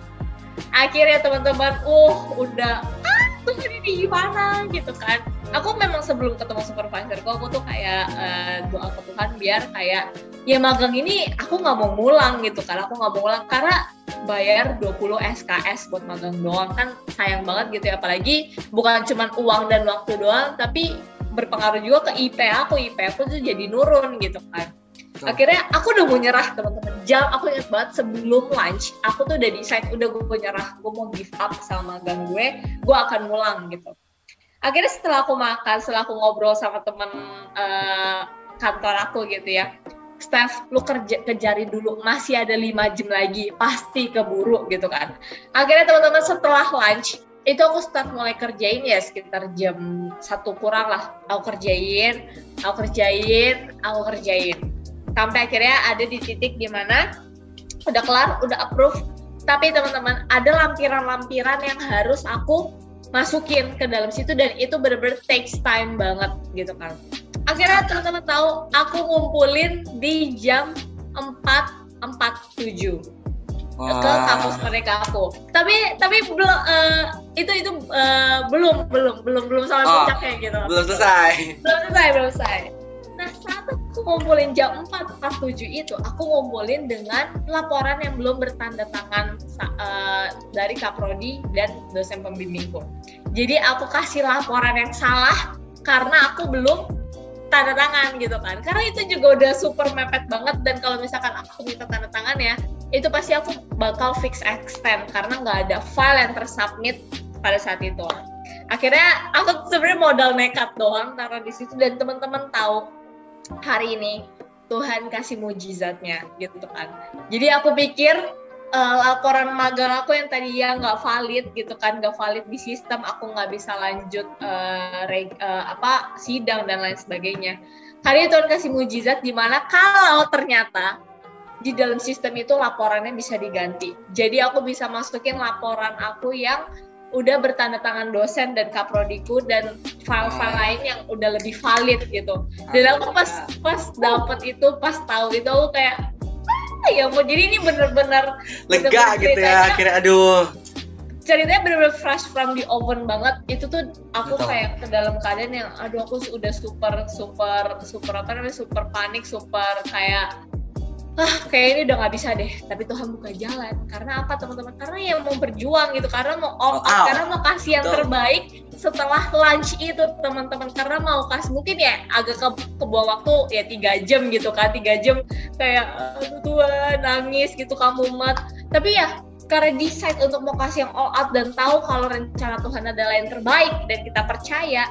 S2: Akhirnya teman-teman uh udah ah tuh ini gimana? Gitu kan aku memang sebelum ketemu supervisorku aku tuh kayak eh, doa ke Tuhan biar kayak ya magang ini aku nggak mau ngulang gitu kan. Aku nggak mau ngulang karena bayar 20 SKS buat magang doang. Kan sayang banget gitu ya apalagi bukan cuma uang dan waktu doang tapi berpengaruh juga ke IP aku. IP aku tuh jadi nurun gitu kan. Akhirnya aku udah mau nyerah teman-teman. Jam aku ingat banget sebelum lunch aku tuh udah decide udah gue nyerah gue mau give up sama magang gue gue akan ngulang gitu akhirnya setelah aku makan setelah aku ngobrol sama temen eh, kantor aku gitu ya Steph, lu kerja kejarin dulu, masih ada lima jam lagi, pasti keburu gitu kan. Akhirnya teman-teman setelah lunch, itu aku start mulai kerjain ya sekitar jam satu kurang lah. Aku kerjain, aku kerjain, aku kerjain. Sampai akhirnya ada di titik di mana udah kelar, udah approve. Tapi teman-teman, ada lampiran-lampiran yang harus aku masukin ke dalam situ dan itu bener-bener takes time banget gitu kan. Akhirnya teman-teman tahu aku ngumpulin di jam 4.47 ke kampus mereka aku. Tapi tapi belum eh, itu itu eh, belum belum belum belum sampai
S3: Oh,
S2: puncaknya gitu.
S3: Belum selesai.
S2: belum selesai belum selesai. Nah saat aku ngumpulin jam 4.47 itu aku ngumpulin dengan laporan yang belum bertanda tangan eh, dari kaprodi dan dosen pembimbingku. Jadi aku kasih laporan yang salah karena aku belum tanda tangan gitu kan. Karena itu juga udah super mepet banget dan kalau misalkan aku minta tanda tangan ya itu pasti aku bakal fix extend karena nggak ada file yang tersubmit pada saat itu. Akhirnya aku sebenarnya modal nekat doang taruh di situ dan teman-teman tahu hari ini Tuhan kasih mujizatnya gitu kan jadi aku pikir eh, laporan magang aku yang tadi ya nggak valid gitu kan nggak valid di sistem aku nggak bisa lanjut eh, reg- eh, apa sidang dan lain sebagainya. Hari ini Tuhan kasih mujizat di mana kalau ternyata di dalam sistem itu laporannya bisa diganti. Jadi aku bisa masukin laporan aku yang udah bertanda tangan dosen dan kaprodiku dan file-file lain yang udah lebih valid gitu. Dan aku pas pas dapet itu pas tahu itu aku kayak ah, ya mau jadi ini bener-bener
S3: Lega gitu ya akhirnya aduh.
S2: ceritanya bener-bener fresh from the oven banget. Itu tuh aku
S3: Betul.
S2: kayak ke dalam keadaan yang aduh aku udah super super super apa namanya super panik super kayak ah kayak ini udah nggak bisa deh. Tapi Tuhan buka jalan. Karena apa teman-teman? Karena yang mau berjuang gitu. Karena mau all out.
S3: Out.
S2: karena mau kasih yang
S3: Betul.
S2: terbaik setelah lunch itu teman-teman. Karena mau kasih mungkin ya agak ke kebuang waktu ya tiga jam gitu kan. Tiga jam kayak Tuhan nangis gitu kamu mat tapi ya karena decide untuk mau kasih yang all out dan tahu kalau rencana Tuhan adalah yang terbaik dan kita percaya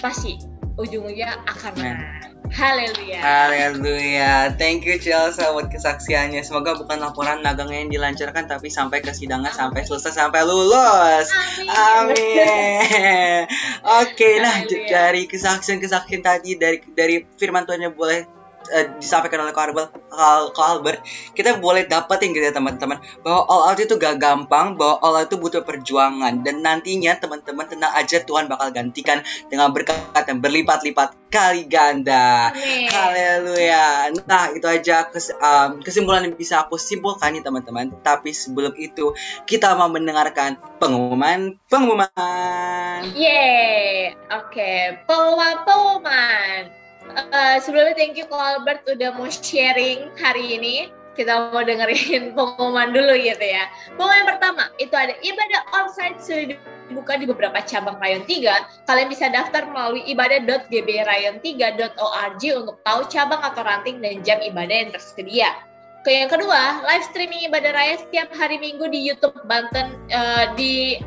S2: pasti ujung-ujungnya akan menang. Haleluya.
S3: Haleluya. Thank you Chelsea buat kesaksiannya. Semoga bukan laporan magangnya yang dilancarkan tapi sampai ke sidangnya sampai selesai sampai lulus. Amin. *laughs* Oke, nah j-
S2: Haleluya.
S3: dari kesaksian-kesaksian tadi dari dari firman Tuhan yang boleh eh, disampaikan oleh Ko Albert, Ko- Ko Albert, kita boleh dapetin gitu ya teman-teman bahwa all out itu gak gampang, bahwa all out itu butuh perjuangan dan nantinya teman-teman tenang aja Tuhan bakal gantikan dengan berkat yang berlipat-lipat kali ganda. Haleluya. Nah, itu aja kes- um, kesimpulan yang bisa aku simpulkan nih teman-teman. Tapi sebelum itu, kita mau mendengarkan pengumuman pengumuman.
S2: Yeay, oke, pengumuman-pengumuman. Eh, sebelumnya thank you Albert udah mau sharing hari ini. Kita mau dengerin *laughs* pengumuman dulu gitu ya. Pengumuman pertama, itu ada ibadah onsite sudah dibuka di beberapa cabang Rayon 3. Kalian bisa daftar melalui ibadah.gbrayon3.org untuk tahu cabang atau ranting dan jam ibadah yang tersedia. Yang kedua, live streaming ibadah raya setiap hari Minggu di YouTube Banten eh, di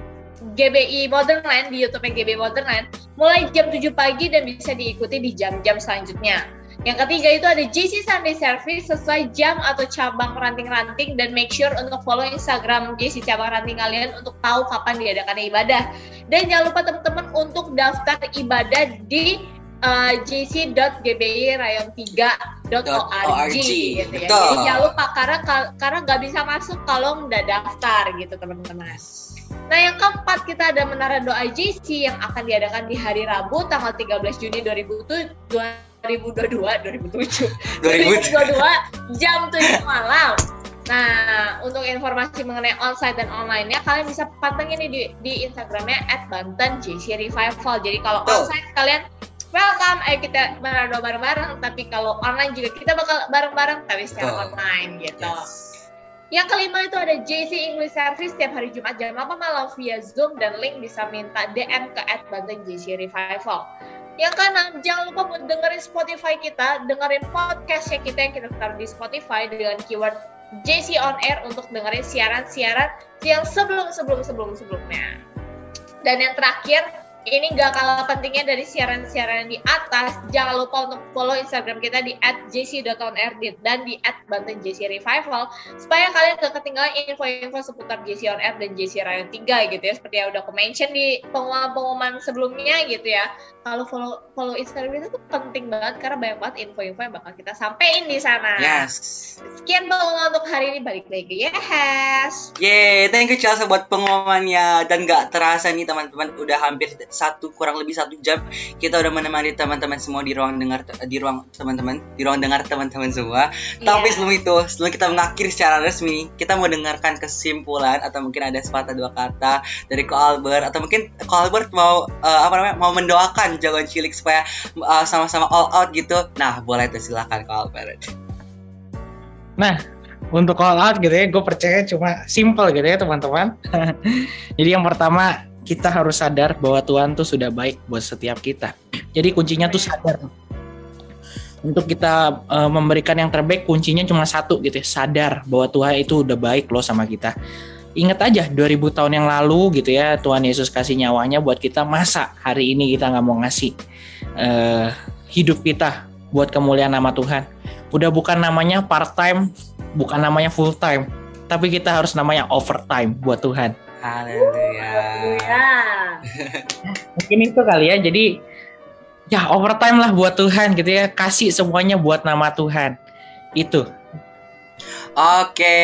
S2: GBI Modern Land di YouTube GBI Modern Land mulai jam 7 pagi dan bisa diikuti di jam-jam selanjutnya. Yang ketiga itu ada JC Sunday Service sesuai jam atau cabang ranting-ranting dan make sure untuk follow Instagram JC cabang ranting kalian untuk tahu kapan diadakan ibadah. Dan jangan lupa teman-teman untuk daftar ibadah di uh, jc.gbi-rayon3.org gitu ya.
S3: Betul.
S2: Jadi jangan lupa karena karena nggak bisa masuk kalau nggak daftar gitu teman-teman. Nah yang keempat kita ada menara doa JC yang akan diadakan di hari Rabu tanggal 13 Juni 2007 2022 2007 2022 jam 7 malam. Nah, untuk informasi mengenai onsite dan online-nya, kalian bisa pantengin nih di, di Instagramnya at Banten JC Revival. Jadi kalau onsite kalian welcome, ayo kita berdoa bareng-bareng. Tapi kalau online juga kita bakal bareng-bareng, tapi secara
S3: Betul.
S2: online gitu.
S3: Yes.
S2: Yang kelima itu ada JC English Service setiap hari Jumat jam 8 malam via Zoom dan link bisa minta DM ke at Banten JC Revival. Yang keenam, jangan lupa buat dengerin Spotify kita, dengerin podcastnya kita yang kita taruh di Spotify dengan keyword JC On Air untuk dengerin siaran-siaran yang sebelum-sebelum-sebelum-sebelumnya. Dan yang terakhir, ini gak kalah pentingnya dari siaran-siaran di atas. Jangan lupa untuk follow Instagram kita di @jc.onair dan di @bantenjcrevival supaya kalian gak ketinggalan info-info seputar JC On Air dan JC Rayon 3 gitu ya. Seperti yang udah aku mention di pengumuman-pengumuman sebelumnya gitu ya. Kalau follow follow Instagram kita tuh penting banget karena banyak banget info-info yang bakal kita sampein di sana.
S3: Yes.
S2: Sekian pengumuman untuk hari ini balik lagi ya, Has.
S3: Yeay, thank you Chelsea buat pengumumannya dan nggak terasa nih teman-teman udah hampir satu kurang lebih satu jam kita udah menemani teman-teman semua di ruang dengar di ruang teman-teman di ruang dengar teman-teman semua. Tapi
S2: Iya.
S3: sebelum itu, sebelum kita mengakhiri secara resmi, kita mau dengarkan kesimpulan atau mungkin ada sepatah dua kata dari Ko Albert atau mungkin Ko Albert mau eh, apa namanya mau mendoakan jagoan cilik supaya eh, sama-sama all out gitu. Nah, boleh tuh silakan Ko Albert.
S5: untuk call out gitu ya, gue percaya cuma simple gitu ya teman-teman. *laughs* Jadi yang pertama kita harus sadar bahwa Tuhan tuh sudah baik buat setiap kita. Jadi kuncinya tuh sadar. Untuk kita eh, memberikan yang terbaik kuncinya cuma satu gitu ya, sadar bahwa Tuhan itu udah baik loh sama kita. Ingat aja 2000 tahun yang lalu gitu ya Tuhan Yesus kasih nyawanya buat kita masa hari ini kita nggak mau ngasih eh, hidup kita buat kemuliaan nama Tuhan. Udah bukan namanya part time, bukan namanya full time, tapi kita harus namanya overtime buat Tuhan.
S3: Haleluya.
S2: Ya. *laughs*
S5: Mungkin itu kali ya. Jadi ya overtime lah buat Tuhan gitu ya. Kasih semuanya buat nama Tuhan. Itu.
S3: Oke,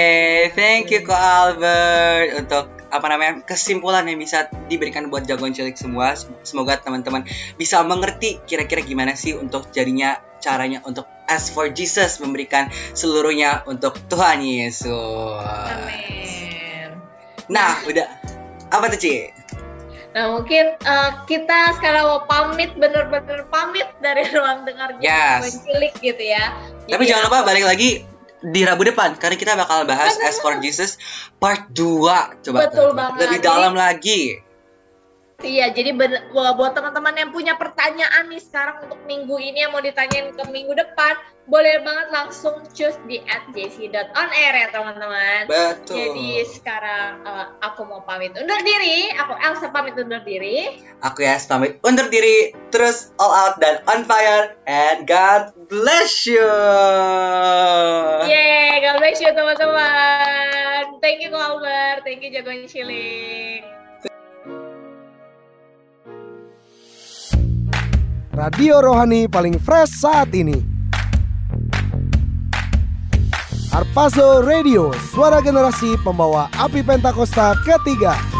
S3: thank you Ko Albert untuk apa namanya kesimpulan yang bisa diberikan buat jagoan cilik semua. Semoga teman-teman bisa mengerti kira-kira gimana sih untuk jadinya caranya untuk as for Jesus memberikan seluruhnya untuk Tuhan Yesus.
S2: Amin.
S3: Nah, udah apa tuh Ci?
S2: Nah mungkin eh, kita sekarang mau pamit bener-bener pamit dari *laughs* ruang dengar
S3: Yes.
S2: cilik gitu ya.
S3: Tapi
S2: Jadi,
S3: jangan lupa balik lagi di Rabu depan karena kita bakal bahas. As for Jesus part 2 coba
S2: Betul
S3: tuh.
S2: banget.
S3: lebih dalam lagi.
S2: Iya, jadi buat teman-teman yang punya pertanyaan nih sekarang untuk minggu ini yang mau ditanyain ke minggu depan, boleh banget langsung choose di at jc.onair ya teman-teman.
S3: Betul.
S2: Jadi sekarang eh, aku mau pamit undur diri, aku Elsa pamit undur diri.
S3: Aku ya pamit undur diri, terus all out dan on fire, and God bless you.
S2: Yeay, God bless you teman-teman. Thank you Albert, thank you Jagoan Cilik.
S8: Radio Rohani paling fresh saat ini. Harpazo Radio, suara generasi pembawa api Pentakosta ketiga.